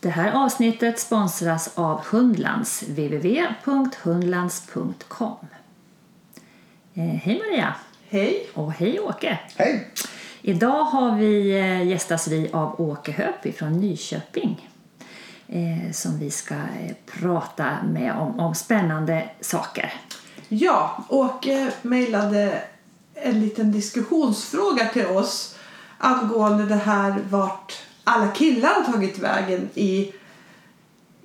Det här avsnittet sponsras av Hundlands, www.hundlands.com. Eh, hej Maria! Hej! Och hej Åke! Hej! Idag har vi eh, gästas vi av Åke Höp från Nyköping eh, som vi ska prata med om, om spännande saker. Ja, Åke mejlade en liten diskussionsfråga till oss angående det här vart alla killar har tagit vägen i,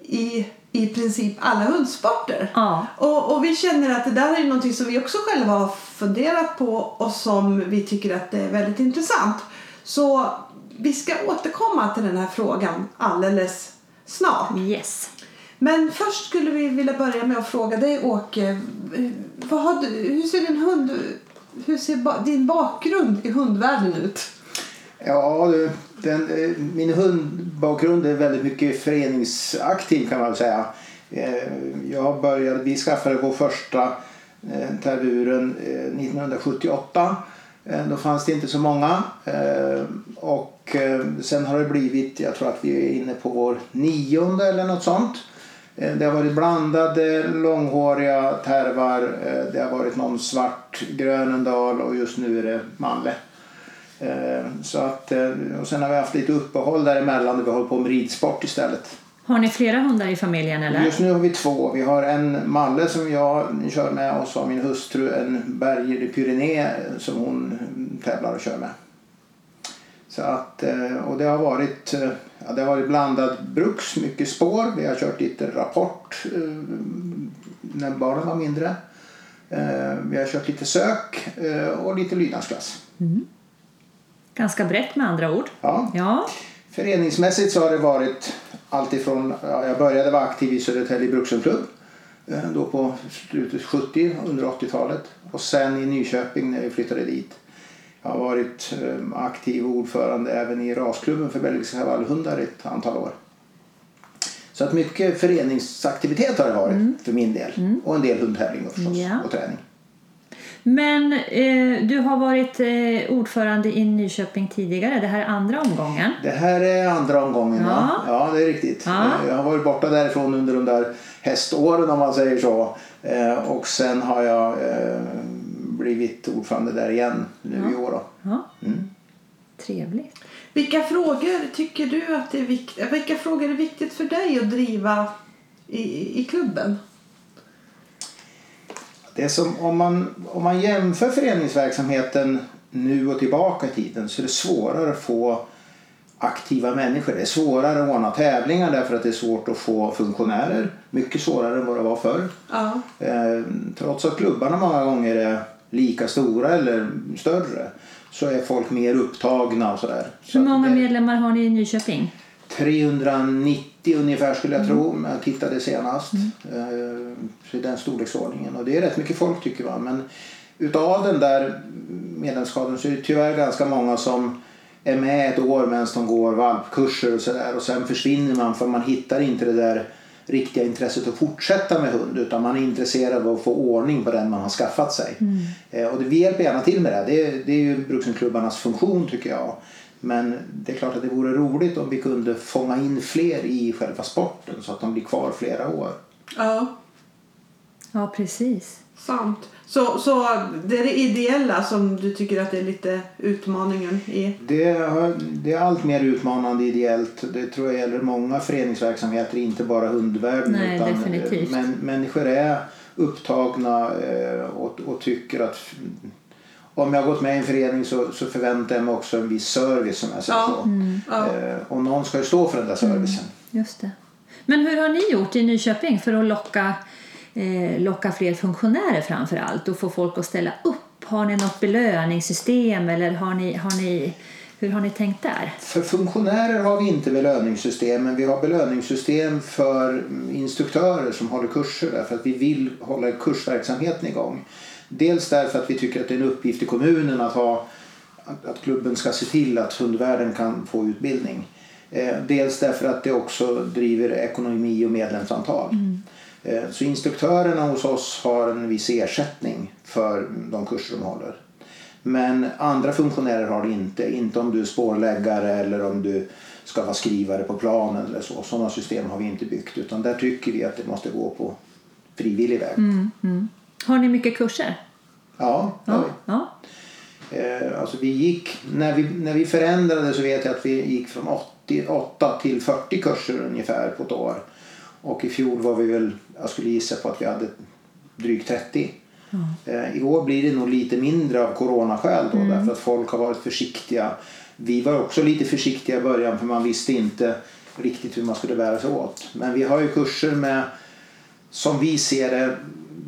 i, i princip alla hundsporter. Ja. Och, och vi känner att det där är någonting som vi också själva har funderat på och som vi tycker att det är väldigt intressant. Så vi ska återkomma till den här frågan alldeles snart. Yes. Men först skulle vi vilja börja med att fråga dig Åke. Vad har du, hur ser din hund hur ser ba, din bakgrund i hundvärlden ut? Ja, du, den, eh, min hundbakgrund är väldigt mycket föreningsaktiv kan man väl säga. Eh, jag började, vi skaffade vår första eh, tervuren 1978. Då fanns det inte så många. Och sen har det blivit, jag tror att vi är inne på vår nionde eller något sånt. Det har varit blandade långhåriga tervar. Det har varit någon svart grönendal och just nu är det manle. Så att, och sen har vi haft lite uppehåll däremellan där vi håller på med ridsport istället. Har ni flera hundar i familjen eller? Just nu har vi två. Vi har en malle som jag kör med och så har min hustru en Berger de Pyrénées som hon tävlar och kör med. Så att, och det har varit, ja, det har varit blandad bruks, mycket spår. Vi har kört lite rapport när barnen var mindre. Vi har kört lite sök och lite lydnadsklass. Mm. Ganska brett med andra ord. Ja. ja. Föreningsmässigt så har det varit alltifrån, ja, jag började vara aktiv i Södertälje Brukshundklubb då på slutet 70, under 80-talet och sen i Nyköping när vi flyttade dit. Jag har varit aktiv ordförande även i rasklubben för belgiska kavallhundar ett antal år. Så att mycket föreningsaktivitet har det varit mm. för min del. Mm. Och en del hundtävling förstås ja. och träning. Men eh, du har varit eh, ordförande i Nyköping tidigare. Det här är andra omgången. Det här är andra omgången, ja. Ja, ja det är riktigt. Ja. Jag har varit borta därifrån under de där häståren om man säger så. Eh, och sen har jag eh, blivit ordförande där igen nu ja. i år. Då. Ja. Mm. Trevligt. Vilka frågor tycker du att det är viktigt? Vilka frågor är viktigt för dig att driva i, i klubben? Det som om man, om man jämför föreningsverksamheten nu och tillbaka i tiden så är det svårare att få aktiva människor. Det är svårare att ordna tävlingar därför att det är svårt att få funktionärer. Mycket svårare än vad det var förr. Ja. Eh, trots att klubbarna många gånger är lika stora eller större så är folk mer upptagna och sådär. Hur många medlemmar har ni i Nyköping? 390 ungefär skulle jag Mm. tro om jag tittade senast. Mm. Så i den storleksordningen. Och det är rätt mycket folk tycker man. Men utav den där medlemskadern så är det tyvärr ganska många som är med ett år medan de går valpkurser och sådär. Och sen försvinner man för man hittar inte det där riktiga intresset att fortsätta med hund utan man är intresserad av att få ordning på den man har skaffat sig. Mm. Och det, vi hjälper gärna till med det. Det är, det är ju brukshundklubbarnas funktion tycker jag. Men det är klart att det vore roligt om vi kunde fånga in fler i själva sporten så att de blir kvar flera år. Ja, Ja, precis. sant. Så, så det är det ideella som du tycker att det är lite utmaningen i? Det, har, det är allt mer utmanande ideellt. Det tror jag gäller många föreningsverksamheter, inte bara hundvärlden. Nej, utan definitivt. Men, människor är upptagna eh, och, och tycker att om jag har gått med i en förening så, så förväntar jag mig också en viss service som jag Ja. så. Ja. Eh, och någon ska ju stå för den där servicen. Just det. Men hur har ni gjort i Nyköping för att locka, eh, locka fler funktionärer framför allt och få folk att ställa upp? Har ni något belöningssystem eller har ni, har ni, hur har ni tänkt där? För funktionärer har vi inte belöningssystem men vi har belöningssystem för instruktörer som håller kurser därför att vi vill hålla kursverksamheten igång. Dels därför att vi tycker att det är en uppgift i kommunen att, ha, att, att klubben ska se till att hundvärlden kan få utbildning. Eh, dels därför att det också driver ekonomi och medlemsantal. Eh, så instruktörerna hos oss har en viss ersättning för de kurser de håller. Men andra funktionärer har det inte. Inte om du är spårläggare eller om du ska vara skrivare på planen eller så. Sådana system har vi inte byggt utan där tycker vi att det måste gå på frivillig väg. Mm. Har ni mycket kurser? Ja, har Ja. vi. ja. Eh, alltså vi gick, när, vi, när vi förändrade så vet jag att vi gick från 88 till 40 kurser ungefär på ett år. Och i fjol var vi väl, jag skulle gissa på att vi hade drygt 30. Eh, I år blir det nog lite mindre av coronaskäl då därför att folk har varit försiktiga. Vi var också lite försiktiga i början för man visste inte riktigt hur man skulle bära sig åt. Men vi har ju kurser med som vi ser det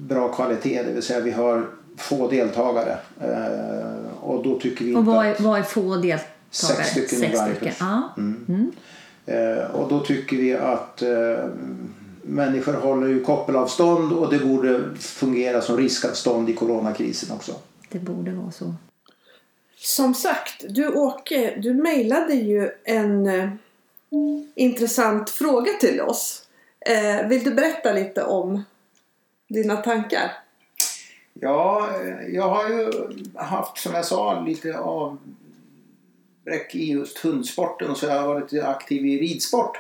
bra kvalitet, det vill säga vi har få deltagare. Eh, och då tycker vi Och inte vad att är, vad är få deltagare? Sex stycken i varje kurs. Ja. Eh, och då tycker vi att eh, människor håller ju koppelavstånd och det borde fungera som riskavstånd i coronakrisen också. Det borde vara så. Som sagt, du Åke, du mejlade ju en eh, intressant fråga till oss. Eh, vill du berätta lite om dina tankar? Ja, jag har ju haft som jag sa lite avbräck i just hundsporten och så jag har varit aktiv i ridsport.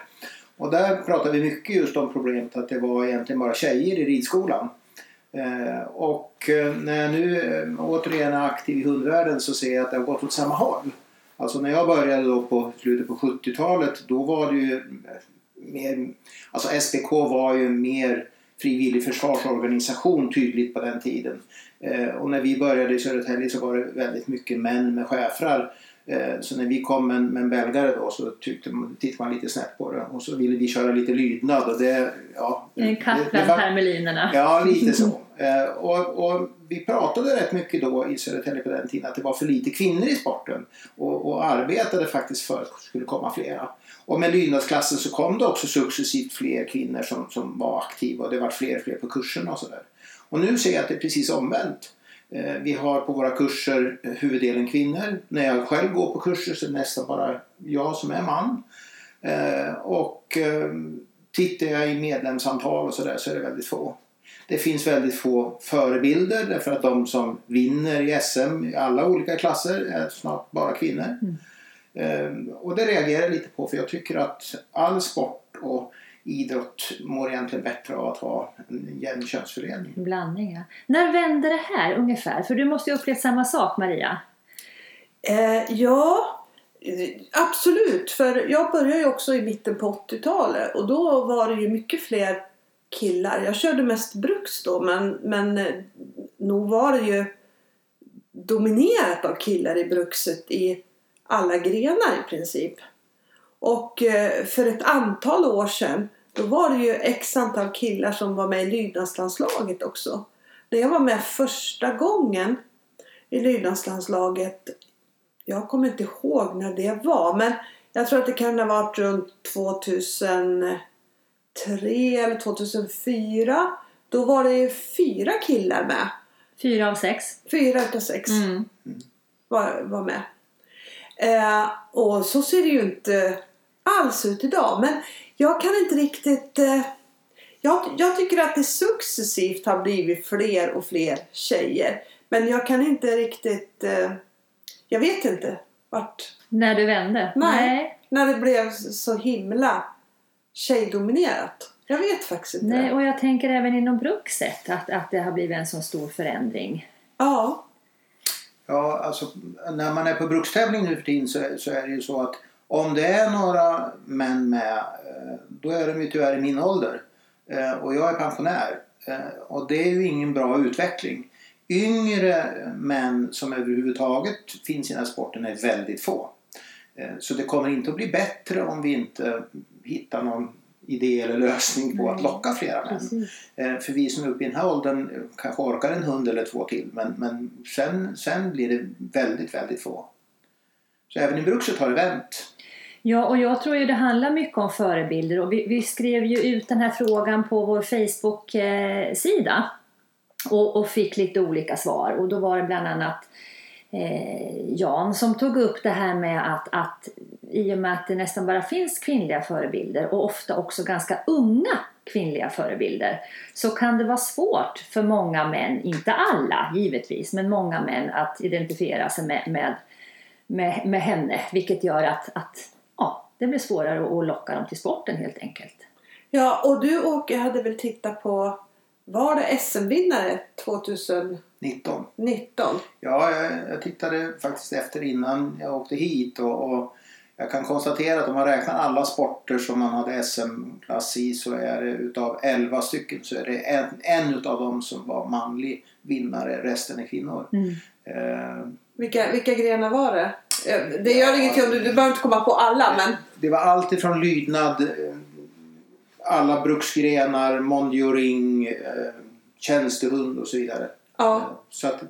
Och där pratar vi mycket just om problemet att det var egentligen bara tjejer i ridskolan. Eh, och eh, när jag nu eh, återigen är aktiv i hundvärlden så ser jag att det har gått åt samma håll. Alltså när jag började då på slutet på 70-talet då var det ju mer, alltså SPK var ju mer frivillig försvarsorganisation tydligt på den tiden. Eh, och när vi började i Södertälje så var det väldigt mycket män med schäfrar. Eh, så när vi kom med en, med en belgare då så tyckte tittade man lite snett på det och så ville vi köra lite lydnad och det, ja. Bland hermelinerna. Ja, lite så. Eh, och, och vi pratade rätt mycket då i Södertälje på den tiden att det var för lite kvinnor i sporten. Och, och arbetade faktiskt för att det skulle komma flera. Och med lydnadsklassen så kom det också successivt fler kvinnor som, som var aktiva och det var fler och fler på kurserna och sådär. Och nu ser jag att det är precis omvänt. Eh, Vi har på våra kurser eh, huvuddelen kvinnor. När jag själv går på kurser så är det nästan bara jag som är man. Eh, Och tittar jag i medlemsantal och sådär så är det väldigt få. Det finns väldigt få förebilder därför att de som vinner i SM i alla olika klasser är snart bara kvinnor. Ehm, Och det reagerar jag lite på för jag tycker att all sport och idrott mår egentligen bättre av att ha en jämn könsfördelning. Blandning, ja. När vände det här ungefär? För du måste ju ha upplevt samma sak, Maria. Eh, ja, absolut. För jag började ju också i mitten på 80-talet och då var det ju mycket fler killar. Jag körde mest bruks då men, men eh, nog var det ju dominerat av killar i brukset i alla grenar i princip. Och eh, för ett antal år sedan då var det ju x antal killar som var med i lydnadslandslaget också. När jag var med första gången i lydnadslandslaget jag kommer inte ihåg när det var men jag tror att det kan ha varit runt 2003 eller 2004. Då var det fyra killar med. Fyra av sex. Fyra utav sex Mm. var, var med. Eh, och så ser det ju inte alls ut idag. Men jag kan inte riktigt... Eh, jag, jag tycker att det successivt har blivit fler och fler tjejer. Men jag kan inte riktigt... Eh, jag vet inte vart... När du vände? Nej. När det blev så himla tjejdominerat. Jag vet faktiskt inte. Nej, och jag tänker även inom brukset att, att det har blivit en så stor förändring. Ja. Ja, alltså när man är på brukstävling nu för tiden så, så är det ju så att om det är några män med eh, då är de ju tyvärr i min ålder. Eh, Och jag är pensionär. Eh, Och det är ju ingen bra utveckling. Yngre män som överhuvudtaget finns i den här sporten är väldigt få. Så det kommer inte att bli bättre om vi inte hittar någon idé eller lösning på att locka flera män. Eh, För vi som är uppe i den här åldern kanske orkar en hund eller två till men, men sen, sen blir det väldigt, väldigt få. Så även i brukset har det vänt. Ja, och jag tror ju det handlar mycket om förebilder. Och vi, vi skrev ju ut den här frågan på vår Facebook-sida. Och, och fick lite olika svar. Och då var det bland annat eh, Jan som tog upp det här med att, att i och med att det nästan bara finns kvinnliga förebilder och ofta också ganska unga kvinnliga förebilder så kan det vara svårt för många män, inte alla givetvis, men många män att identifiera sig med, med, med, med henne. Vilket gör att, att det blir svårare att locka dem till sporten helt enkelt. Ja, och du Åke hade väl tittat på, var det SM-vinnare 2019? 19. Ja, jag, jag tittade faktiskt efter innan jag åkte hit och, och jag kan konstatera att om man räknar alla sporter som man hade SM-klass i så är det utav 11 stycken så är det en, en utav dem som var manlig vinnare, resten är kvinnor. Mm. Eh, Vilka, vilka grenar var det? Eh, Det gör ingenting om du, du behöver inte komma på alla men det var allt ifrån lydnad, eh, alla bruksgrenar, mondioring, eh, tjänstehund och så vidare. ja. Så att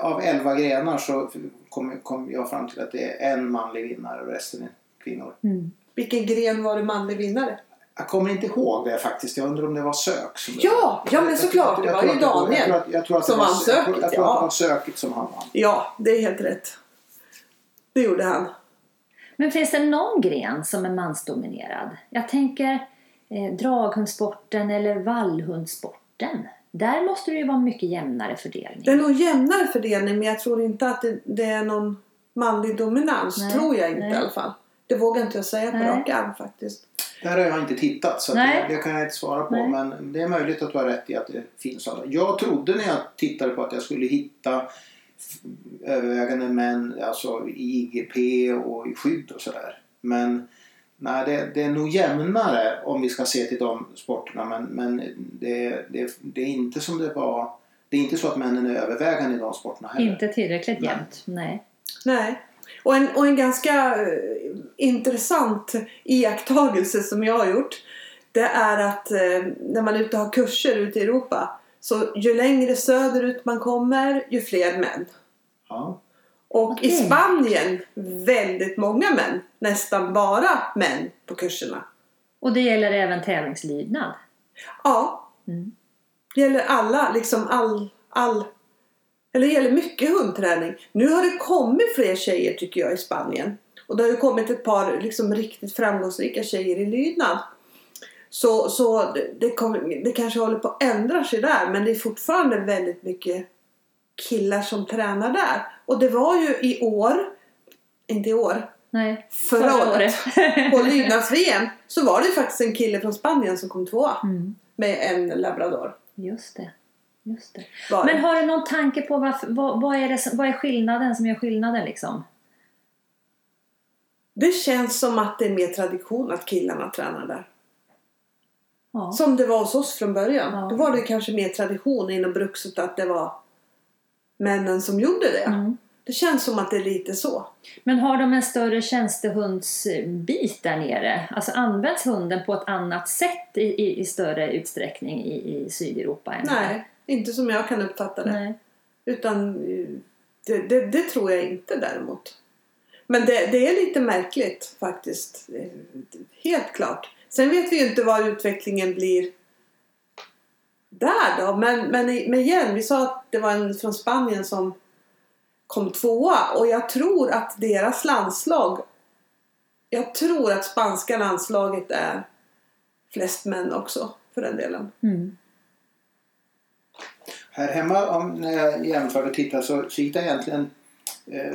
av 11 grenar så kom, kom jag fram till att det är en manlig vinnare och resten är kvinnor. Mm. Vilken gren var du manlig vinnare? Jag kommer inte ihåg det faktiskt. Jag undrar om det var sök. Som Ja, ja men såklart. Det Jag var ju det var- Daniel. Jag tror tror som det vann jag tror, söket, jag tror att det var söket som han vann. Ja, det är helt rätt. Det gjorde han. Men finns det någon gren som är mansdominerad? Jag tänker eh, draghundsporten eller vallhundsporten. Där måste det ju vara mycket jämnare fördelning. Det är nog jämnare fördelning men jag tror inte att det, det är någon manlig dominans. Nej, tror jag inte nej. i alla fall. Det vågar inte jag säga på rak arm faktiskt. Där har jag inte tittat så det, det kan jag inte svara på. Nej. Men det är möjligt att du har rätt i att det finns sådana. Jag trodde när jag tittade på att jag skulle hitta övervägande män alltså i IGP och i skydd och sådär. Men nej, det, det är nog jämnare om vi ska se till de sporterna. Men, men det, det, det är inte som det var. Det är inte så att männen är övervägande i de sporterna heller. Inte tillräckligt Nej. jämnt. Nej. Nej. Och en, och en ganska eh, intressant iakttagelse som jag har gjort. Det är att eh, när man är ute och har kurser ute i Europa. Så ju längre söderut man kommer ju fler män. Ja. Och i Okej. Spanien väldigt många män. Nästan bara män på kurserna. Och det gäller även tävlingslydnad. Ja. Mm. Det gäller alla, liksom all, all eller det gäller mycket hundträning. Nu har det kommit fler tjejer tycker jag i Spanien. Och det har ju kommit ett par liksom riktigt framgångsrika tjejer i lydnad. Så, så det, kommer, det kanske håller på att ändra sig där men det är fortfarande väldigt mycket killar som tränar där. Och det var ju i år, inte i år, Nej. förra, året, på lydnads-VM så var det ju faktiskt en kille från Spanien som kom tvåa Mm. med en labrador. Just det. Just det. Var. Men har du någon tanke på varför, vad, vad, är det, som- vad är skillnaden som gör skillnaden liksom? Det känns som att det är mer tradition att killarna tränar där. Ja. Som det var hos oss från början. Ja. Då var det kanske mer tradition inom brukset att det var männen som gjorde det. Mm. Det känns som att det är lite så. Men har de en större tjänstehundsbit där nere? Alltså används hunden på ett annat sätt i, i, i större utsträckning i, i Sydeuropa? Än Nej, inte som jag kan uppfatta det. Nej. Utan eh, det, det, det tror jag inte däremot. Men det, det är lite märkligt faktiskt. Eh, Helt klart. Sen vet vi ju inte vad utvecklingen blir där då. Men, men, men igen, vi sa att det var en från Spanien som kom tvåa. Och jag tror att deras landslag jag tror att spanska landslaget är flest män också för den delen. Mm. Här hemma om, när jag jämförde och tittade så, så hittade jag egentligen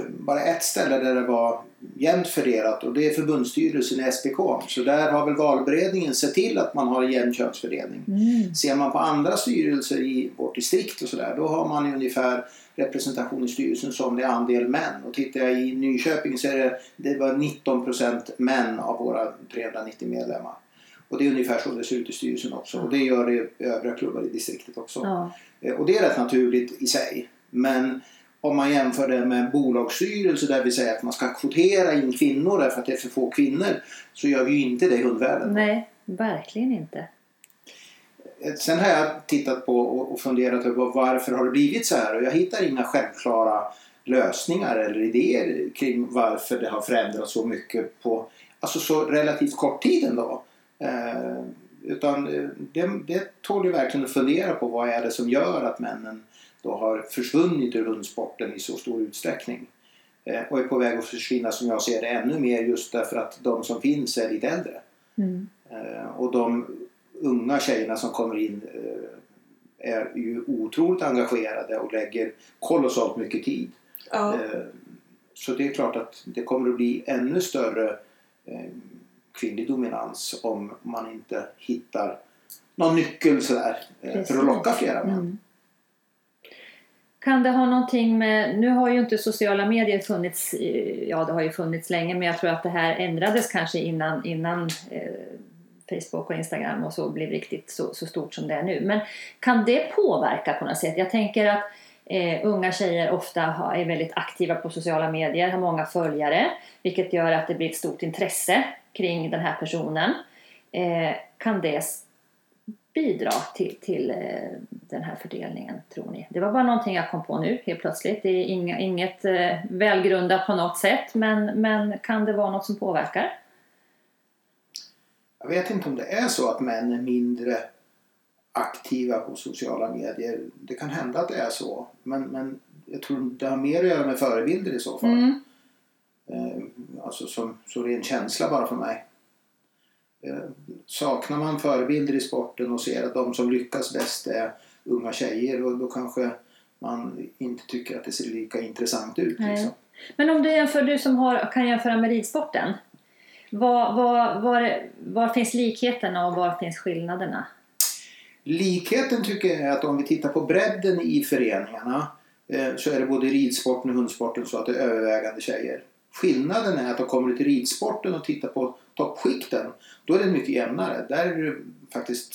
bara ett ställe där det var jämnt fördelat och det är förbundsstyrelsen i SPK. Så där har väl valberedningen sett till att man har en jämn könsfördelning. Mm. Ser man på andra styrelser i vårt distrikt och sådär då har man ju ungefär representation i styrelsen som det är andel män. Och tittar jag i Nyköping så är det, det var 19% män av våra 390 medlemmar. Och det är ungefär så det ser ut i styrelsen också. Och det gör det i övriga klubbar i distriktet också. Ja. Eh, Och det är rätt naturligt i sig. Men om man jämför det med en bolagsstyrelse där vi säger att man ska kvotera in kvinnor därför att det är för få kvinnor så gör vi ju inte det i hundvärlden. Nej, verkligen inte. Eh, Sen har jag tittat på och funderat över varför har det blivit så här och jag hittar inga självklara lösningar eller idéer kring varför det har förändrats så mycket på alltså så relativt kort tid ändå. Eh, utan eh, det, det tål ju verkligen att fundera på vad är det som gör att männen då har försvunnit ur hundsporten i så stor utsträckning. Eh, och är på väg att försvinna som jag ser det ännu mer just därför att de som finns är lite äldre. Mm. Eh, och de unga tjejerna som kommer in eh, är ju otroligt engagerade och lägger kolossalt mycket tid. Ja. Så det är klart att det kommer att bli ännu större kvinnlig dominans om man inte hittar någon nyckel sådär eh, för Precis. att locka flera män. Mm. Kan det ha någonting med, nu har ju inte sociala medier funnits, ja det har ju funnits länge men jag tror att det här ändrades kanske innan, innan eh, Facebook och Instagram och så blev riktigt så, så stort som det är nu. Men kan det påverka på något sätt? Jag tänker att eh, unga tjejer ofta har, är väldigt aktiva på sociala medier, har många följare vilket gör att det blir ett stort intresse kring den här personen. Eh, kan det bidra till, till eh, den här fördelningen, tror ni? Det var bara någonting jag kom på nu helt plötsligt. Det är inga, inget eh, välgrundat på något sätt, men, men kan det vara något som påverkar? Jag vet inte om det är så att män är mindre aktiva på sociala medier. Det kan hända att det är så. Men, men jag tror det har mer att göra med förebilder i så fall. Mm. Eh, alltså som så ren känsla bara för mig. Eh, saknar man förebilder i sporten och ser att de som lyckas bäst är unga tjejer då, då kanske man inte tycker att det ser lika intressant ut. Liksom. Men om du jämför, du som har, kan jämföra med ridsporten. Var, var, var, var finns likheterna och var finns skillnaderna? Likheten tycker jag är att om vi tittar på bredden i föreningarna eh, så är det både i ridsporten och hundsporten så att det är övervägande tjejer. Skillnaden är att om kommer du till ridsporten och tittar på toppskikten då är det mycket jämnare. Där är det faktiskt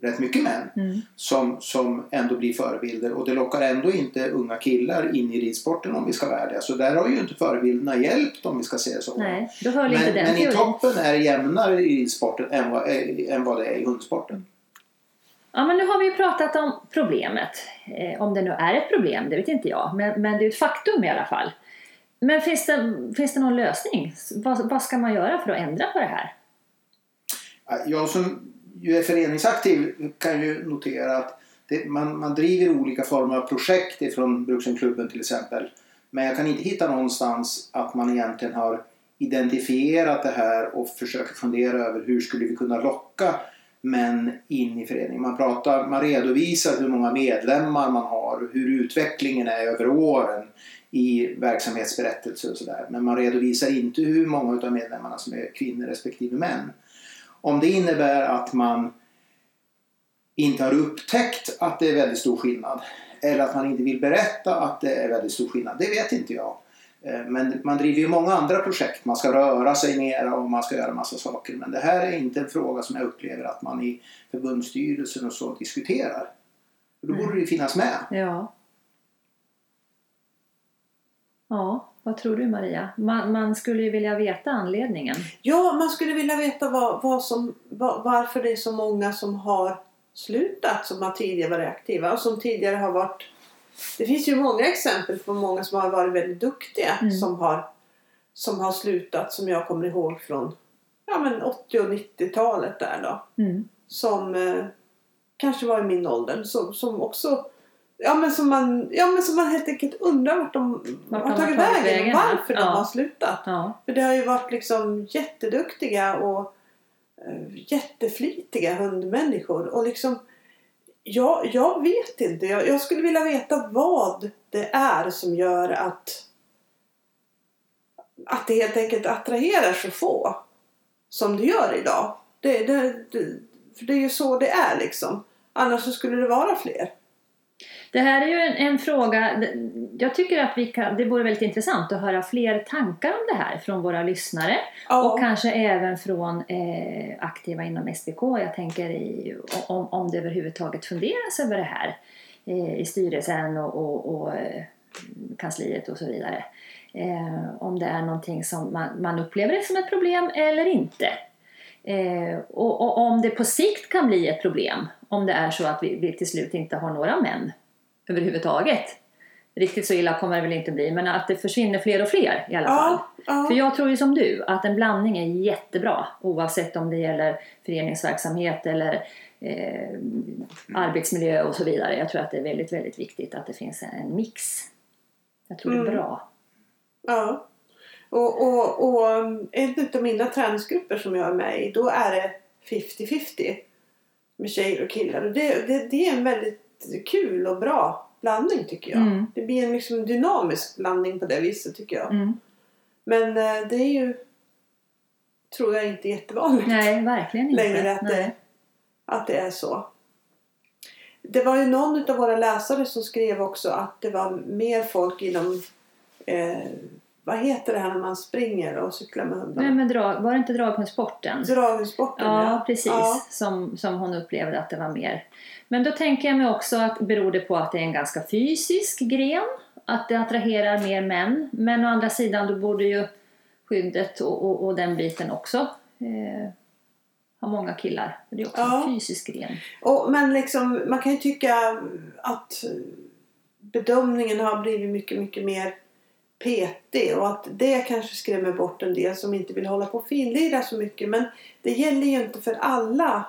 rätt mycket män Mm. som, som ändå blir förebilder och det lockar ändå inte unga killar in i ridsporten om vi ska vara ärliga. Så där har ju inte förebilderna hjälpt om vi ska se det så. Nej, då inte Men, den men i toppen är det jämnare i ridsporten än vad, eh, än vad det är i hundsporten. Ja, men nu har vi ju pratat om problemet. Eh, om det nu är ett problem, det vet inte jag. Men, men det är ett faktum i alla fall. Men finns det, finns det någon lösning? Vad, vad ska man göra för att ändra på det här? Jag som ju är föreningsaktiv kan ju notera att det, man, man driver olika former av projekt ifrån Bruksenklubben till exempel. Men jag kan inte hitta någonstans att man egentligen har identifierat det här och försöker fundera över hur skulle vi kunna locka män in i föreningen. Man, pratar, man redovisar hur många medlemmar man har och hur utvecklingen är över åren i verksamhetsberättelser och sådär. Men man redovisar inte hur många av medlemmarna som är kvinnor respektive män. Om det innebär att man inte har upptäckt att det är väldigt stor skillnad eller att man inte vill berätta att det är väldigt stor skillnad, det vet inte jag. Eh, Men man driver ju många andra projekt. Man ska röra sig mera och man ska göra massa saker. Men det här är inte en fråga som jag upplever att man i förbundsstyrelsen och så diskuterar. Då borde det ju finnas med. Ja. Ja, vad tror du Maria? Man, man skulle ju vilja veta anledningen. Ja, man skulle vilja veta vad, vad som, vad, varför det är så många som har slutat som har tidigare varit aktiva och som tidigare har varit... Det finns ju många exempel på många som har varit väldigt duktiga Mm. som, har, som har slutat som jag kommer ihåg från ja, men 80 och 90-talet där då. Mm. Som eh, kanske var i min ålder som, som också Ja men, som man, ja men som man helt enkelt undrar vart de Vart har de har tagit tagit vägen vägen, och ja. varför de Ja. har slutat. Ja. För det har ju varit liksom jätteduktiga och eh, jätteflitiga hundmänniskor. Och liksom, jag, jag vet inte. Jag, jag skulle vilja veta vad det är som gör att att det helt enkelt attraherar så få som det gör idag. Det, det, det, för det är ju så det är liksom. Annars så skulle det vara fler. Det här är ju en, en fråga, jag tycker att vi kan, det vore väldigt intressant att höra fler tankar om det här från våra lyssnare. Ja. Och kanske även från eh, aktiva inom SBK. Jag tänker i, om, om det överhuvudtaget funderas över det här eh, i styrelsen och, och, och eh, kansliet och så vidare. Eh, om det är någonting som man, man upplever det som ett problem eller inte. Eh, och, och om det på sikt kan bli ett problem om det är så att vi, vi till slut inte har några män överhuvudtaget. Riktigt så illa kommer det väl inte bli men att det försvinner fler och fler i alla fall. Ja. För jag tror ju som du att en blandning är jättebra oavsett om det gäller föreningsverksamhet eller eh, arbetsmiljö och så vidare. Jag tror att det är väldigt, väldigt viktigt att det finns en mix. Jag tror det är Mm. bra. Ja. Och, och, och en av mina träningsgrupper som jag är med i, då är det 50-50 med tjejer och killar. Och det, det, det är en väldigt kul och bra blandning tycker jag. Mm. Det blir en liksom dynamisk blandning på det viset tycker jag. Mm. Men eh, det är ju tror jag inte jättevanligt Nej, verkligen inte. längre att det, att det är så. Det var ju någon av våra läsare som skrev också att det var mer folk inom eh, vad heter det här när man springer och cyklar med hundarna? Nej, men drag, var det inte draghundsporten? Dragsporten Ja, precis. Ja. Som, som hon upplevde att det var mer. Men då tänker jag mig också att beror det på att det är en ganska fysisk gren? Att det attraherar mer män? Men å andra sidan då borde ju skyddet och, och, och den biten också eh, ha många killar. Det är också Ja. en fysisk gren. Och, men liksom, man kan ju tycka att bedömningen har blivit mycket, mycket mer petig och att det kanske skrämmer bort en del som inte vill hålla på och finlira så mycket. Men det gäller ju inte för alla.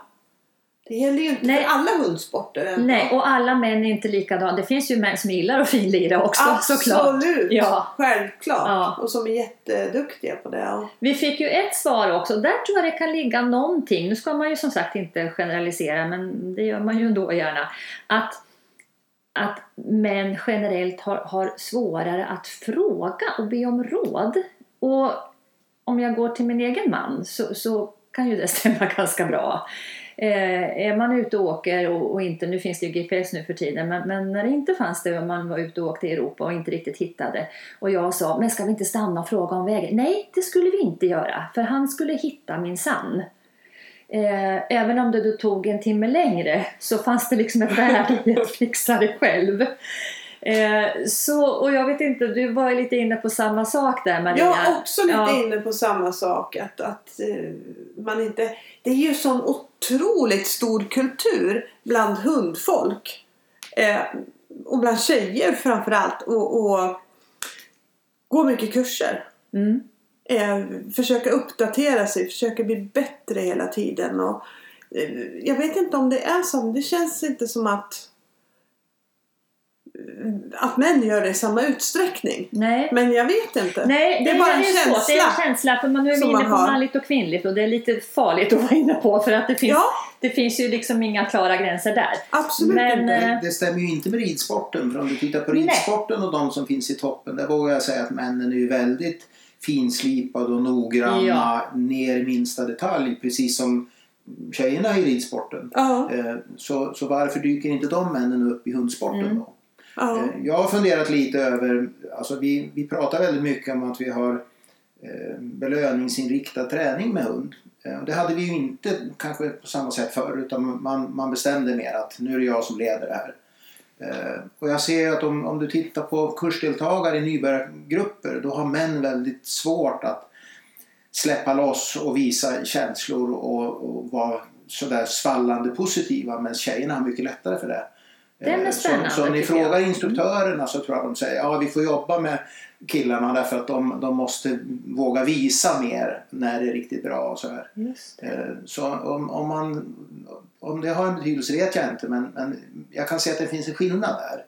Det gäller ju inte Nej. för alla hundsporter. ändå. Nej, och alla män är inte likadana. Det finns ju män som gillar att finlira också såklart. Absolut! Ja. Självklart! Ja. Och som är jätteduktiga på det. Vi fick ju ett svar också. Där tror jag det kan ligga någonting. Nu ska man ju som sagt inte generalisera, men det gör man ju ändå gärna. Att, att män generellt har, har svårare att fråga och be om råd. Och om jag går till min egen man så, så kan ju det stämma ganska bra. Eh, är man ute och åker och, och inte, nu finns det ju GPS nu för tiden, men, men när det inte fanns det och man var ute och åkte i Europa och inte riktigt hittade och jag sa, men ska vi inte stanna och fråga om vägen? Nej, det skulle vi inte göra, för han skulle hitta min sann. Eh, även om det då tog en timme längre så fanns det liksom ett värde i att fixa det själv. Eh, så, och jag vet inte, du var lite inne på samma sak där Maria. jag är också lite Ja. inne på samma sak. Att, att eh, man inte, det är ju sån otroligt stor kultur bland hundfolk. Eh, och bland tjejer framförallt. Och, och gå mycket kurser. Mm. Eh, försöka uppdatera sig, försöka bli bättre hela tiden. Och, eh, jag vet inte om det är så, det känns inte som att att män gör det i samma utsträckning. Nej. Men jag vet inte. Nej, det är bara en svårt. känsla. Det är en känsla. För man, nu är inne på har. manligt och kvinnligt och det är lite farligt att vara inne på för att det finns, Ja. det finns ju liksom inga klara gränser där. Absolut Men, inte. eh, Det, det stämmer ju inte med ridsporten. För om du tittar på Nej. ridsporten och de som finns i toppen. Där vågar jag säga att männen är ju väldigt finslipade och noggranna. Ja. Ner i minsta detalj. Precis som tjejerna i ridsporten. Ja, Eh, Så, så varför dyker inte de männen upp i hundsporten Mm. då? ja. Eh, Jag har funderat lite över, alltså vi, vi pratar väldigt mycket om att vi har eh, belöningsinriktad träning med hund. Det hade vi ju inte kanske på samma sätt förr utan man, man bestämde mer att nu är det jag som leder det här. Eh, Och jag ser att om, om du tittar på kursdeltagare i nybörjargrupper då har män väldigt svårt att släppa loss och visa känslor och, och vara sådär svallande positiva medan tjejerna har mycket lättare för det. Den är Eh, spännande, Så, så om ni tycker jag. frågar instruktörerna så tror jag de säger ja vi får jobba med killarna därför att de, de måste våga visa mer när det är riktigt bra och så här. Just det. Eh, Så om, om, man, om det har en betydelse vet jag inte men, men jag kan se att det finns en skillnad där.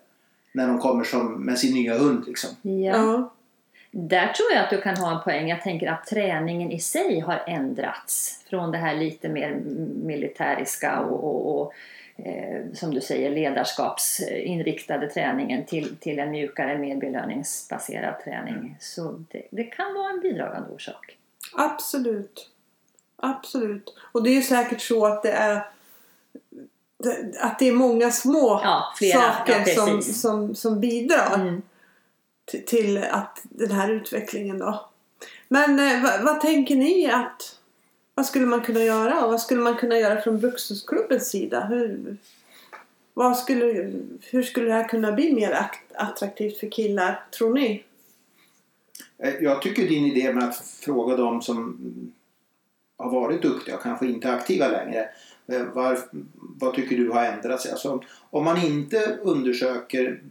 När de kommer som, med sin nya hund liksom. Ja. ja. Där tror jag att du kan ha en poäng. Jag tänker att träningen i sig har ändrats från det här lite mer militäriska och, och, och som du säger ledarskapsinriktade träningen till, till en mjukare, mer belöningsbaserad träning. Så det, det kan vara en bidragande orsak. Absolut. Absolut. Och det är ju säkert så att det är att det är många små Ja, saker Ja, som, som, som bidrar Mm. till, till att den här utvecklingen då. Men eh, vad, vad tänker ni att vad skulle man kunna göra och vad skulle man kunna göra från Brukshundsklubbens sida? Hur, vad skulle, hur skulle det här kunna bli mer attraktivt för killar, tror ni? Eh, jag tycker din idé med att fråga dem som har varit duktiga och kanske inte är aktiva längre. Eh, var, vad tycker du har ändrat sig? Alltså, om man inte undersöker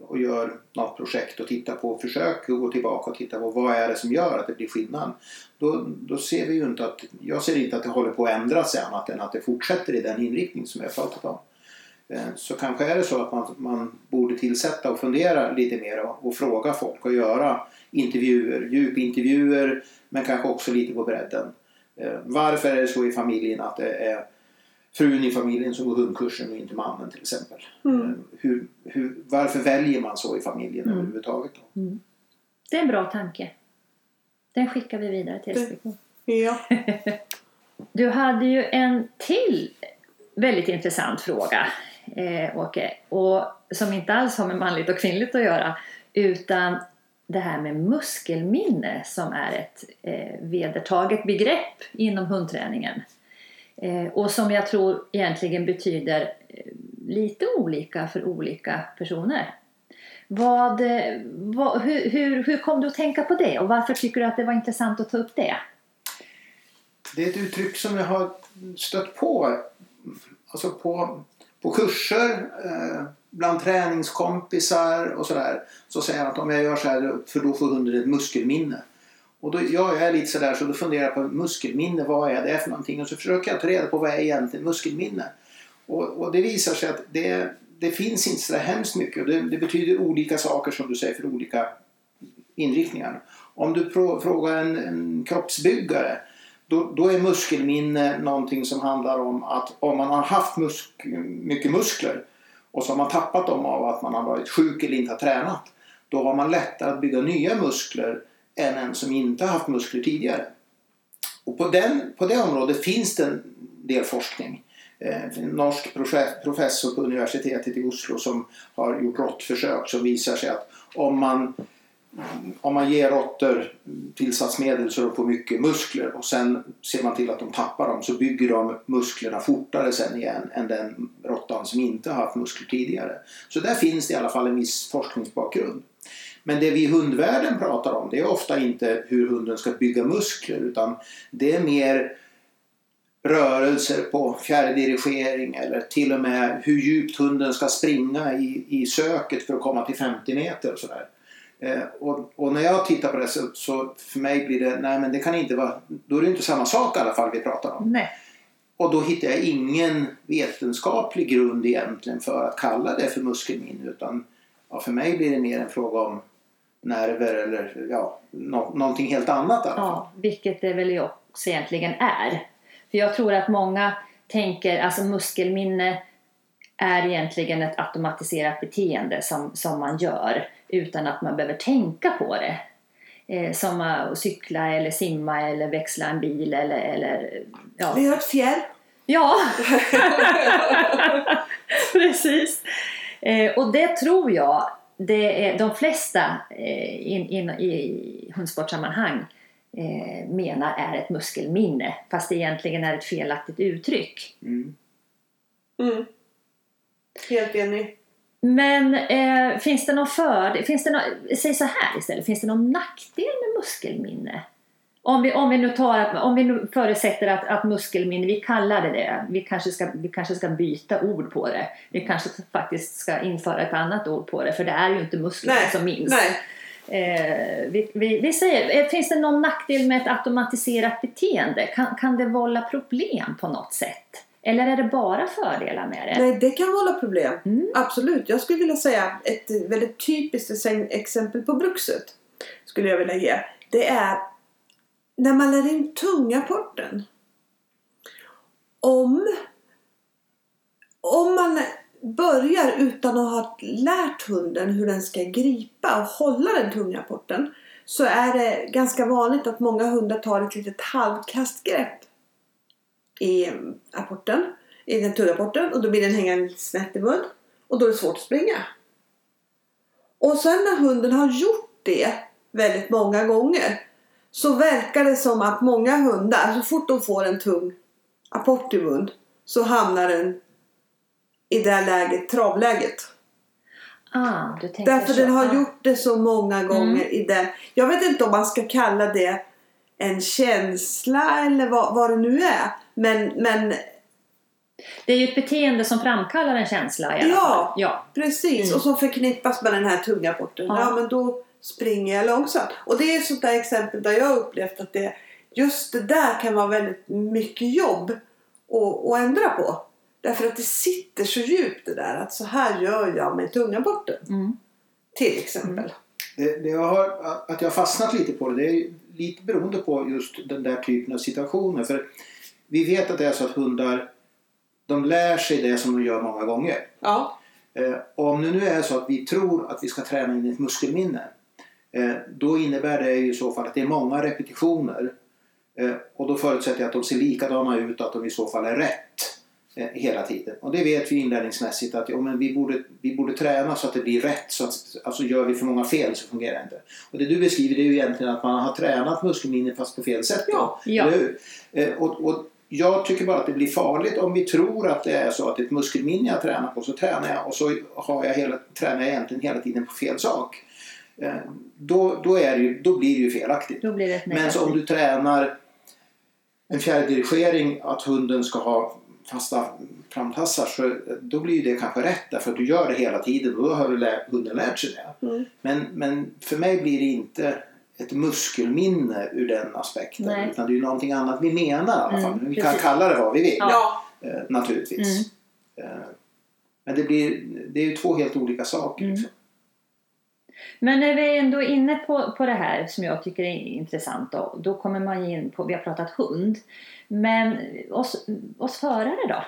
och gör något projekt och tittar på, försöker gå tillbaka och titta på vad är det som gör att det blir skillnad. Då, då ser vi ju inte att, jag ser inte att det håller på att ändras annat än att det fortsätter i den inriktning som vi har pratat om. Eh, så kanske är det så att man, man borde tillsätta och fundera lite mer och, och fråga folk och göra intervjuer, djupintervjuer men kanske också lite på bredden. Eh, varför är det så i familjen att det är frun i familjen som går hundkursen och inte mannen till exempel? Mm. Eh, Hur, hur, varför väljer man så i familjen Mm. överhuvudtaget? Då? Det är en bra tanke. Den skickar vi vidare till SPK. Ja. Du hade ju en till väldigt intressant fråga, eh, Åke, och som inte alls har med manligt och kvinnligt att göra, utan det här med muskelminne som är ett eh, vedertaget begrepp inom hundträningen. Eh, och som jag tror egentligen betyder eh, lite olika för olika personer. Vad, eh, vad, hur, hur, hur kom du att tänka på det och varför tycker du att det var intressant att ta upp det? Det är ett uttryck som jag har stött på alltså på, på kurser, eh, bland träningskompisar och sådär. Så säger han att om jag gör så här för då får hunden ett muskelminne. Och då, jag är lite sådär så då funderar jag på muskelminne, vad är det för någonting? Och så försöker jag ta reda på vad är egentligen muskelminne. Och, och det visar sig att det, det finns inte så hemskt mycket och det, det, betyder olika saker som du säger för olika inriktningar. Om du frågar en, en kroppsbyggare då, då, är muskelminne någonting som handlar om att om man har haft musk mycket muskler och så har man tappat dem av att man har varit sjuk eller inte har tränat. Då har man lättare att bygga nya muskler än en som inte har haft muskler tidigare. Och på, den, på det området finns det en del forskning. Eh, en norsk professor på universitetet i Oslo som har gjort råttförsök som visar sig att om man om man ger råttor tillsatsmedel så de får mycket muskler och sen ser man till att de tappar dem så bygger de musklerna fortare sen igen än den råttan som inte har haft muskler tidigare. Så där finns det i alla fall en viss forskningsbakgrund. Men det vi i hundvärlden pratar om det är ofta inte hur hunden ska bygga muskler utan det är mer rörelser på fjärrdirigering eller till och med hur djupt hunden ska springa i, i söket för att komma till 50 meter och sådär. Eh, och, och, när jag tittar på det så, så, för mig blir det, nej men det kan inte vara, då är det inte samma sak i alla fall vi pratar om. Nej. Och då hittar jag ingen vetenskaplig grund egentligen för att kalla det för muskelminne utan ja, för mig blir det mer en fråga om nerver eller ja, no någonting helt annat i alla fall. Ja, vilket det väl också egentligen är. För jag tror att många tänker, alltså muskelminne är egentligen ett automatiserat beteende som, som man gör utan att man behöver tänka på det. Eh, som att cykla eller simma eller växla en bil eller... eller ja. Vi har ett fjäll. Ja, precis. Eh, och det tror jag det är, de flesta eh, in, in, i hundsportsammanhang eh, menar är ett muskelminne fast det egentligen är ett felaktigt uttryck. Mm. Mm. Helt enig. Men eh, finns det någon fördel, finns det någon, säg så här istället, finns det någon nackdel med muskelminne? Om vi, om vi nu, tar, om vi nu förutsätter att, att muskelminne, vi kallar det det, vi kanske, ska, vi kanske ska byta ord på det. Vi kanske faktiskt ska införa ett annat ord på det, för det är ju inte musklerna som minns. Nej. Eh, vi, vi, vi, säger, eh, finns det någon nackdel med ett automatiserat beteende? Kan, kan det vålla problem på något sätt? Eller är det bara fördelar med det? Nej, det kan vålla problem. Mm. Absolut. Jag skulle vilja säga ett väldigt typiskt exempel på bruxet. Skulle jag vilja ge. Det är när man lär in tunga-porten. Om, om man börjar utan att ha lärt hunden hur den ska gripa och hålla den tunga porten så är det ganska vanligt att många hundar tar ett litet halvkastgrepp i eh, apporten, i den turrapporten och då blir den hängande snett i mun och då är det svårt att springa. Och sen när hunden har gjort det väldigt många gånger så verkar det som att många hundar, så fort de får en tung apport i mun så hamnar den i det här läget, travläget. Ah, Därför så. den har gjort det så många mm. gånger mm. i den. Jag vet inte om man ska kalla det en känsla eller vad, vad det nu är. Men, men det är ju ett beteende som framkallar en känsla i alla ja, fall. Ja, precis. Mm. Och som förknippas med den här tunga porten. Ja. ja. men då springer jag långsamt. Och det är ett sånt där exempel där jag har upplevt att det, just det där kan vara väldigt mycket jobb att, att ändra på. Därför att det sitter så djupt det där att så här gör jag med tunga porten. Mm. Till exempel. Mm. Det, det jag har, att jag har fastnat lite på det, det är lite beroende på just den där typen av situationer. För vi vet att det är så att hundar de lär sig det som de gör många gånger. Ja. Eh, om det nu är så att vi tror att vi ska träna in ett muskelminne då innebär det i så fall att det är många repetitioner Eh, och då förutsätter jag att de ser likadana ut och att de i så fall är rätt eh, hela tiden. Och det vet vi inlärningsmässigt att ja, men vi, borde, vi borde träna så att det blir rätt. Så att, alltså gör vi för många fel så fungerar det inte. Och det du beskriver det är ju egentligen att man har tränat muskelminne fast på fel sätt. Ja. Ja. Eh, och, och jag tycker bara att det blir farligt om vi tror att det är så att ett muskelminne jag tränar på så tränar jag och så har jag hela, tränar jag egentligen hela tiden på fel sak. Eh, Då, då, är det ju, då blir det ju felaktigt. Då blir det Men så om du tränar en fjärrdirigering att hunden ska ha fasta framtassar så då blir det kanske rätt därför att du gör det hela tiden och då har lä- hunden lärt sig det. Mm. Men, men för mig blir det inte ett muskelminne ur den aspekten Nej. utan det är ju någonting annat vi menar i alla fall. Mm, vi kan precis. kalla det vad vi vill Ja. Eh, naturligtvis. Eh, Men det, blir, det är ju två helt olika saker. Mm. Liksom. Men när vi är ändå inne på, på det här som jag tycker är intressant då, då kommer man ju in på, vi har pratat hund. Men oss, oss förare då?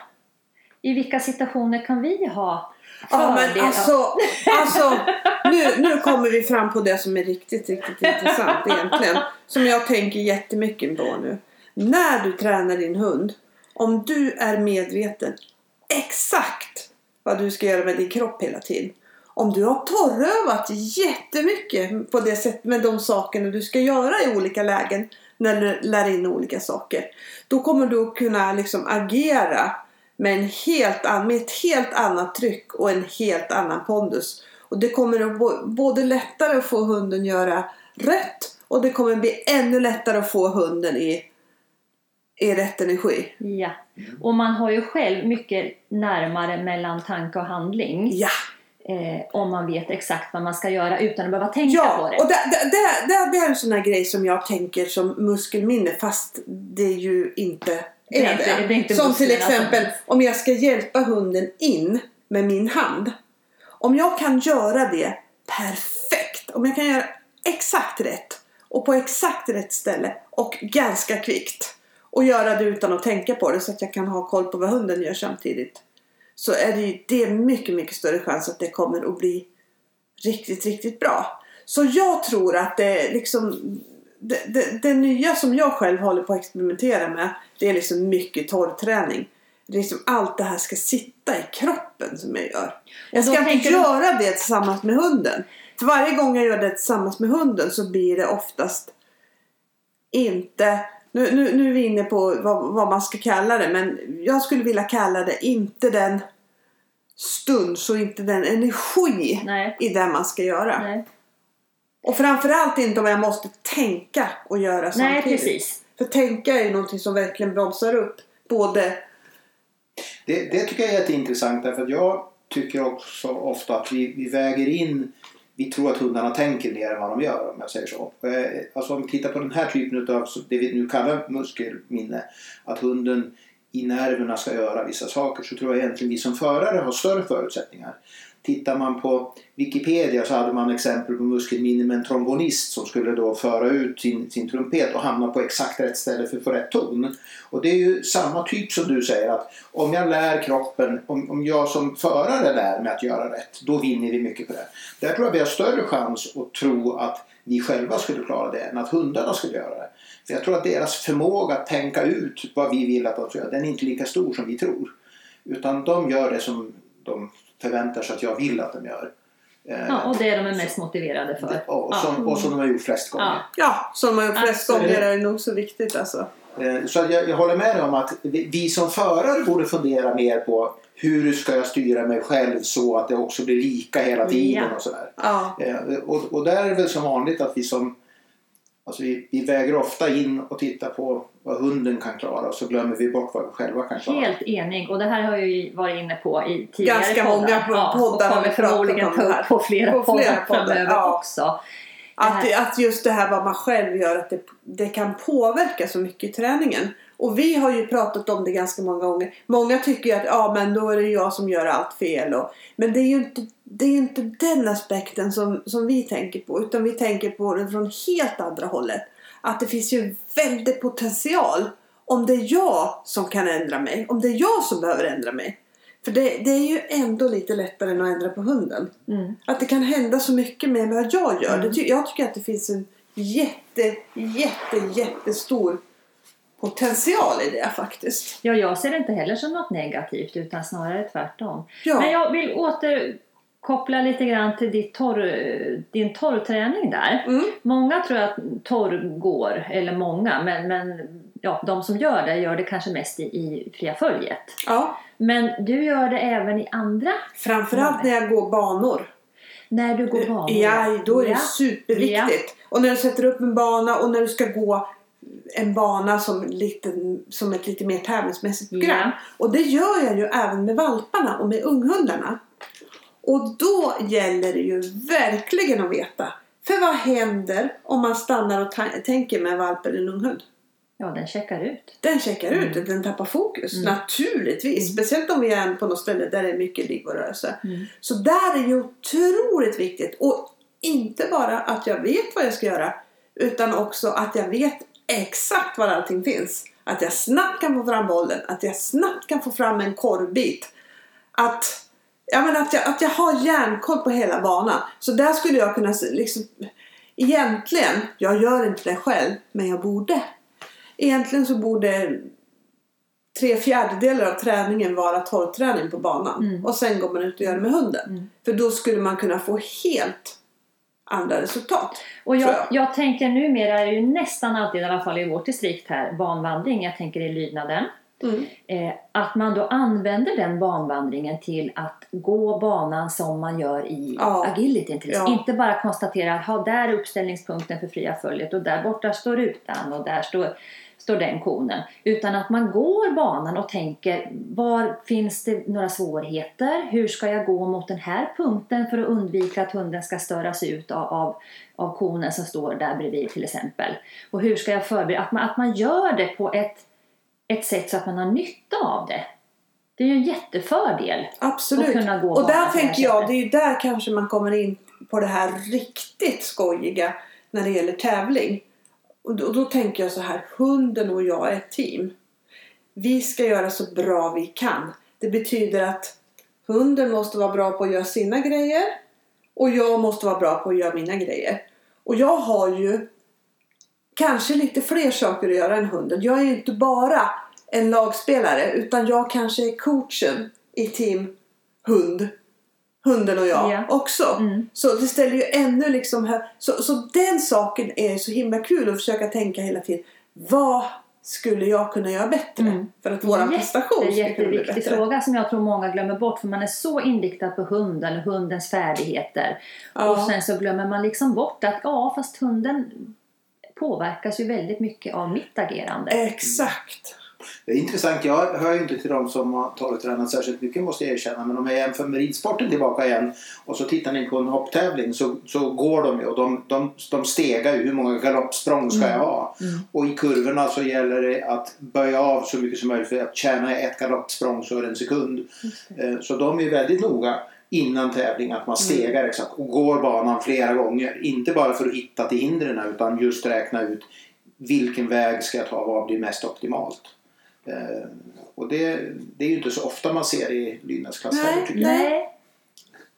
I vilka situationer kan vi ha Ja men alltså, alltså nu, nu kommer vi fram på det som är riktigt, riktigt intressant egentligen. Som jag tänker jättemycket på nu. När du tränar din hund, om du är medveten exakt vad du ska göra med din kropp hela tiden. Om du har torrövat jättemycket på det sätt med de sakerna du ska göra i olika lägen när du lär in olika saker. Då kommer du kunna liksom agera med, en helt an, med ett helt annat tryck och en helt annan pondus. Och det kommer att både lättare att få hunden göra rätt och det kommer bli ännu lättare att få hunden i, i rätt energi. Ja, och man har ju själv mycket närmare mellan tanke och handling Ja! Eh, om man vet exakt vad man ska göra utan att behöva tänka på Ja, det. och det, det, det, det, är en sån här grej som jag tänker som muskelminne fast det ju inte är Det är inte- det är inte som till musklerna som- exempel om jag ska hjälpa hunden in med min hand. Om jag kan göra det perfekt, om jag kan göra exakt rätt och på exakt rätt ställe och ganska kvickt och göra det utan att tänka på det så att jag kan ha koll på vad hunden gör samtidigt så är det ju det är mycket, mycket större chans att det kommer att bli riktigt, riktigt bra. Så jag tror att det liksom det, det, det nya som jag själv håller på att experimentera med det är liksom mycket torrträning. Det är liksom allt det här ska sitta i kroppen som jag gör. Jag ska inte tänker du- göra det tillsammans med hunden. För varje gång jag gör det tillsammans med hunden så blir det oftast inte nu, nu, nu är vi inne på vad, vad man ska kalla det men jag skulle vilja kalla det inte den stund så inte den energi Nej, i det man ska göra. nej. Och framförallt inte om jag måste tänka och göra nej, samtidigt. precis. För tänka är ju någonting som verkligen bromsar upp både Det, det tycker jag är jätteintressant därför att jag tycker också ofta att vi, vi väger in vi tror att hundarna tänker mer än vad de gör om jag säger så. Eh, alltså om vi tittar på den här typen av det vi nu kallar muskelminne. Att hunden i nerverna ska göra vissa saker så tror jag egentligen vi som förare har större förutsättningar. Tittar man på Wikipedia så hade man exempel på muskelminne med en trombonist som skulle då föra ut sin, sin trumpet och hamna på exakt rätt ställe för att få rätt ton. Och det är ju samma typ som du säger att om jag lär kroppen, om, om jag som förare lär mig att göra rätt, då vinner vi mycket på det. Där tror jag vi har större chans att tro att vi själva skulle klara det än att hundarna skulle göra det. För jag tror att deras förmåga att tänka ut vad vi vill att de ska göra, den är inte lika stor som vi tror. Utan de gör det som de förväntar sig att jag vill att de gör. Eh, Ja, och det är de är mest motiverade för. det- och, Ja. som, och som de har gjort flest gånger. Ja. Ja, som man flest Absolut. gånger är det nog så viktigt alltså. Eh, Så jag, jag håller med dig om att vi, vi som förare borde fundera mer på hur ska jag styra mig själv så att det också blir lika hela tiden Ja. och sådär. Ja. Eh, Och, och där är det väl som vanligt att vi som Alltså vi, vi väger ofta in och tittar på vad hunden kan klara och så glömmer vi bort vad vi själva kan klara. Helt enig och det här har jag ju varit inne på i tidigare Ganska poddar. många po- poddar och kommer vi pratat förmodligen om ta det här. upp på flera, På flera poddar poddar, framöver ja. också. Att, Det att just det här vad man själv gör, att det, det kan påverka så mycket i träningen. Och vi har ju pratat om det ganska många gånger. Många tycker ju att ja, men då är det jag som gör allt fel. Och, men det är ju inte, det är ju inte den aspekten som, som vi tänker på. Utan vi tänker på det från helt andra hållet. Att det finns ju en väldig potential om det är jag som kan ändra mig. Om det är jag som behöver ändra mig. För det, det är ju ändå lite lättare än att ändra på hunden. Mm. Att det kan hända så mycket med vad jag gör. Mm. Det jag tycker att det finns en jätte, jätte, jättestor potential i det faktiskt. Ja, jag ser det inte heller som något negativt utan snarare tvärtom. Ja. Men jag vill återkoppla lite grann till ditt torr, din torrträning där. Mm. Många tror att torr går, eller många, men, men ja, de som gör det gör det kanske mest i, i fria följet. ja. Men du gör det även i andra, Framförallt när jag går banor. när du går banor. Ja, då är det Ja. superviktigt. Och när du sätter upp en bana och när du ska gå en bana som, lite, som ett lite mer tävlingsmässigt program. Ja. Och det gör jag ju även med valparna och med unghundarna. Och då gäller det ju verkligen att veta. För vad händer om man stannar och tänker med en valp eller en unghund? Ja, den checkar ut. Den checkar ut, den tappar fokus. Mm. Naturligtvis. Speciellt om vi är på något ställe där det är mycket ligg och rörelse. Mm. Så där är ju otroligt viktigt. Och inte bara att jag vet vad jag ska göra. Utan också att jag vet exakt var allting finns. Att jag snabbt kan få fram bollen. Att jag snabbt kan få fram en korvbit. Att, ja, men att, jag, att jag har järnkoll på hela banan. Så där skulle jag kunna se- liksom, Egentligen, jag gör inte det själv, men jag borde. Egentligen så borde tre fjärdedelar av träningen vara torrträning på banan. Mm. Och sen går man ut och gör det med hunden. För då skulle man kunna få helt andra resultat. Och jag, jag. jag tänker numera är det ju nästan alltid, i alla fall i vårt distrikt här, banvandring. Jag tänker i lydnaden. Mm. Eh, att man då använder den banvandringen till att gå banan som man gör i Ja. agilityn. Ja. Inte bara konstatera att där är uppställningspunkten för fria följet och där borta står rutan och där står, står den konen. Utan att man går banan och tänker var finns det några svårigheter? Hur ska jag gå mot den här punkten för att undvika att hunden ska störas ut av, av, av konen som står där bredvid till exempel. Och hur ska jag förbereda? Att man, att man gör det på ett ett sätt så att man har nytta av det. Det är ju en jättefördel. Absolut. Och kunna gå och där tänker jag, det är ju där kanske man kommer in på det här riktigt skojiga när det gäller tävling. Och då, och då tänker jag så här, hunden och jag är ett team. Vi ska göra så bra vi kan. Det betyder att hunden måste vara bra på att göra sina grejer och jag måste vara bra på att göra mina grejer. Och jag har ju kanske lite fler saker att göra än hunden. Jag är ju inte bara en lagspelare utan jag kanske är coachen i team hund. Hunden och jag Ja. också. Mm. Så det ställer ju ännu liksom här. Så, så den saken är så himla kul att försöka tänka hela tiden. Vad skulle jag kunna göra bättre Mm. för att våran Jätte- prestation ska kunna bli bättre? fråga som jag tror många glömmer bort för man är så inriktad på hunden och hundens färdigheter. Ja. Och sen så glömmer man liksom bort att ja, fast hunden påverkas ju väldigt mycket av mitt agerande. Exakt. Det är intressant. Jag hör ju inte till de som har torrtränat särskilt mycket måste jag erkänna. Men om jag jämför med ridsporten tillbaka igen och så tittar ni på en hopptävling så, så går de ju och de, de, de stegar ju. Hur många galoppsprång ska jag ha? Mm. Och i kurvorna så gäller det att böja av så mycket som möjligt. För att tjäna ett galoppsprång så är det en sekund. Eh, Så de är ju väldigt noga innan tävling att man stegar exakt och går banan flera gånger. Inte bara för att hitta till hindren utan just räkna ut vilken väg ska jag ta, vad blir mest optimalt. Eh, och det, det är ju inte så ofta man ser det i lydnadsklass Nej, tycker jag. Nej.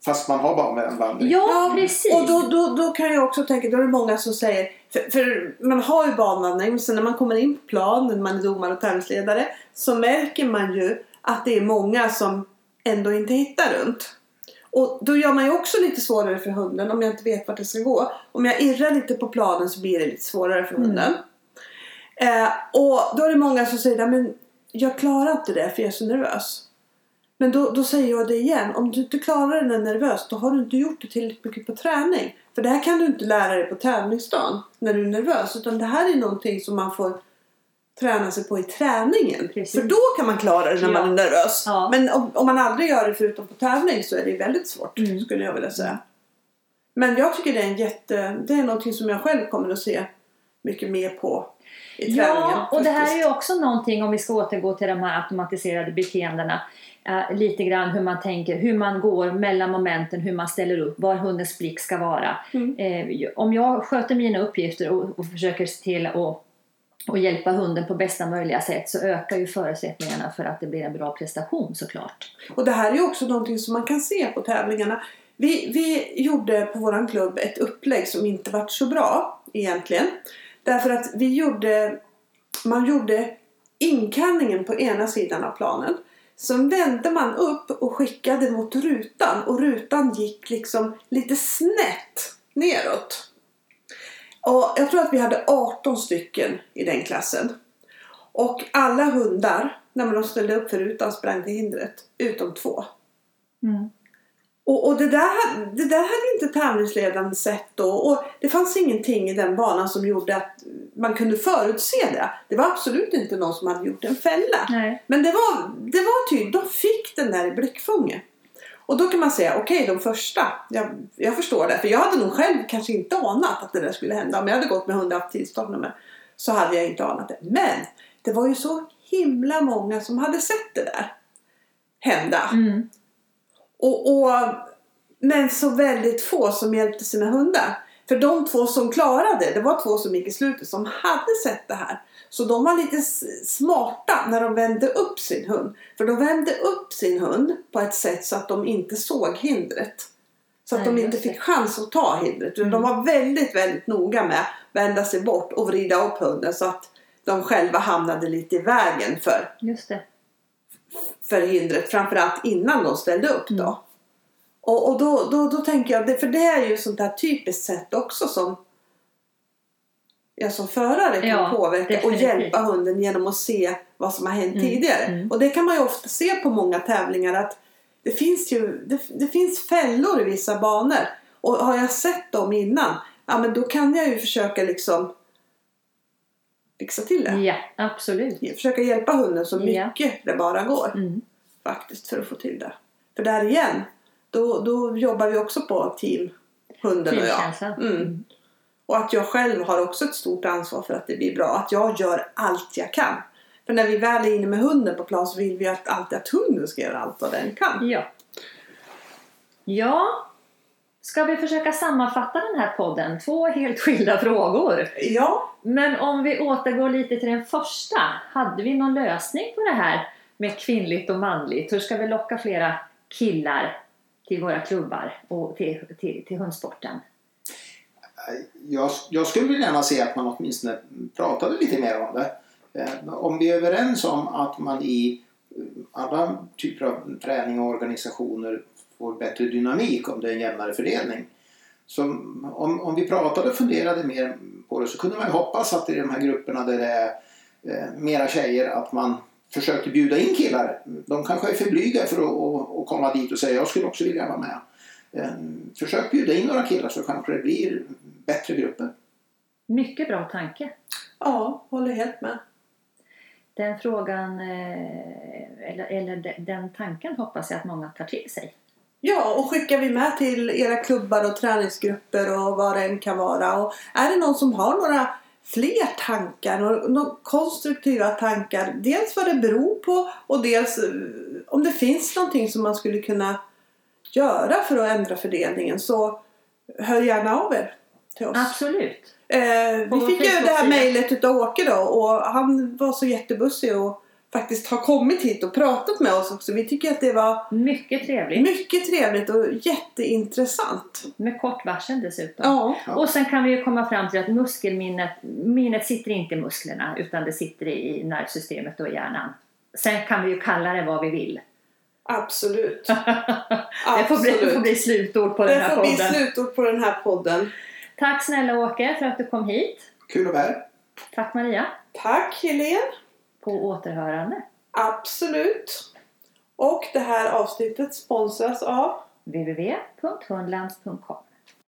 Fast man har banvandring. Ja, precis. Och då, då, då kan jag också tänka, då är det många som säger, för, för man har ju banvandring, men sen när man kommer in på plan, när man är domare och tävlingsledare, så märker man ju att det är många som ändå inte hittar runt. Och då gör man ju också lite svårare för hunden om jag inte vet vart det ska gå. Om jag irrar lite på planen så blir det lite svårare för hunden. Eh, och då är det många som säger, "Nej, men jag klarar inte det för jag är så nervös. Men då, då säger jag det igen. Om du inte klarar det när du är nervös då har du inte gjort det tillräckligt mycket på träning. För det här kan du inte lära dig på tävlingsdagen när du är nervös. Utan det här är någonting som man får träna sig på i träningen. Precis. För då kan man klara det när Ja. man är nervös. Ja. Men om, om man aldrig gör det förutom på tävling så är det väldigt svårt Mm. skulle jag vilja säga. Men jag tycker det är en jätte... Det är någonting som jag själv kommer att se mycket mer på i träningen. Ja, och det här är faktiskt. ju också någonting om vi ska återgå till de här automatiserade beteendena. Eh, lite grann hur man tänker, hur man går mellan momenten, hur man ställer upp, var hundens blick ska vara. Mm. Eh, om jag sköter mina uppgifter och, och försöker se till att och hjälpa hunden på bästa möjliga sätt så ökar ju förutsättningarna för att det blir en bra prestation såklart. Och det här är ju också någonting som man kan se på tävlingarna. Vi, vi gjorde på våran klubb ett upplägg som inte vart så bra egentligen. Därför att vi gjorde man gjorde inkallningen på ena sidan av planen. Sen vände man upp och skickade mot rutan och rutan gick liksom lite snett neråt. Och jag tror att vi hade 18 stycken i den klassen. Och alla hundar, när de ställde upp för rutan, sprang till hindret. Utom två. Mm. Och, och det, där, det där hade inte tävlingsledaren sett då. Och det fanns ingenting i den banan som gjorde att man kunde förutse det. Det var absolut inte någon som hade gjort en fälla. Nej. Men det var, det var tydligt, de fick den där i blickfånget. Och då kan man säga, okej de första, jag, jag förstår det. För jag hade nog själv kanske inte anat att det där skulle hända. Om jag hade gått med hundar haft tillstånd så hade jag inte anat det. Men det var ju så himla många som hade sett det där hända. Mm. Och, och, men så väldigt få som hjälpte sina hundar. För de två som klarade, det var två som gick i slutet, som hade sett det här. Så de var lite smarta när de vände upp sin hund. För de vände upp sin hund på ett sätt så att de inte såg hindret. Så att Nej, de inte fick chans att ta hindret. Utan De var väldigt, väldigt noga med att vända sig bort och vrida upp hunden så att de själva hamnade lite i vägen för för hindret. Framförallt innan de ställde upp då. Mm. Och, och då, då, då tänker jag, för det är ju sånt här typiskt sätt också som jag som förare kan Ja, påverka och definitivt. hjälpa hunden genom att se vad som har hänt Mm, tidigare. mm. Och det kan man ju ofta se på många tävlingar att det finns ju det, det finns fällor i vissa banor. Och har jag sett dem innan, ja men då kan jag ju försöka liksom fixa till det. Ja, absolut. Försöka hjälpa hunden så Ja. mycket det bara går Mm. faktiskt för att få till det. För där igen, då, då jobbar vi också på team, hunden och jag. Finkänsla. Mm. Och att jag själv har också ett stort ansvar för att det blir bra. Att jag gör allt jag kan. För när vi väl är inne med hunden på plan så vill vi att, alltid att hunden ska göra allt vad den kan. Ja. Ja. Ska vi försöka sammanfatta den här podden? Två helt skilda frågor. Ja, Men om vi återgår lite till den första. Hade vi någon lösning på det här med kvinnligt och manligt? Hur ska vi locka flera killar till våra klubbar och till, till, till hundsporten? Jag, jag skulle vilja gärna se att man åtminstone pratade lite mer om det. Eh, om vi är överens om att man i eh, alla typer av träning och organisationer får bättre dynamik om det är en jämnare fördelning. Så om, om vi pratade och funderade mer på det så kunde man ju hoppas att i de här grupperna där det är eh, mera tjejer att man försökte bjuda in killar. De kanske är för blyga för att, komma dit och säga jag skulle också vilja vara med. Eh, Försök bjuda in några killar så kanske det blir bättre grupper. Mycket bra tanke. ja, håller helt med. Den frågan, eh, eller, eller de- den tanken hoppas jag att många tar till sig. Ja, och skickar vi med till era klubbar och träningsgrupper och vad det än kan vara. Och är det någon som har några fler tankar, några, några konstruktiva tankar. Dels vad det beror på och dels eh, om det finns någonting som man skulle kunna göra för att ändra fördelningen så hör gärna av er till oss. Absolut. Eh, vi fick ju det här mejlet utav Åke då och han var så jättebussig och faktiskt har kommit hit och pratat med oss också. Vi tycker att det var Mycket trevligt. mycket trevligt och jätteintressant. Med kort varsel dessutom. Ja. Och sen kan vi ju komma fram till att muskelminnet minnet sitter inte i musklerna utan det sitter i nervsystemet och i hjärnan. Sen kan vi ju kalla det vad vi vill. absolut. Det får bli, det får bli slutord på den Det här får bli podden. slutord på den här podden. Tack snälla Åke för att du kom hit. Kul att vara här. Tack Maria. Tack Helene. På återhörande. Absolut. Och det här avsnittet sponsras av www.hundlands.com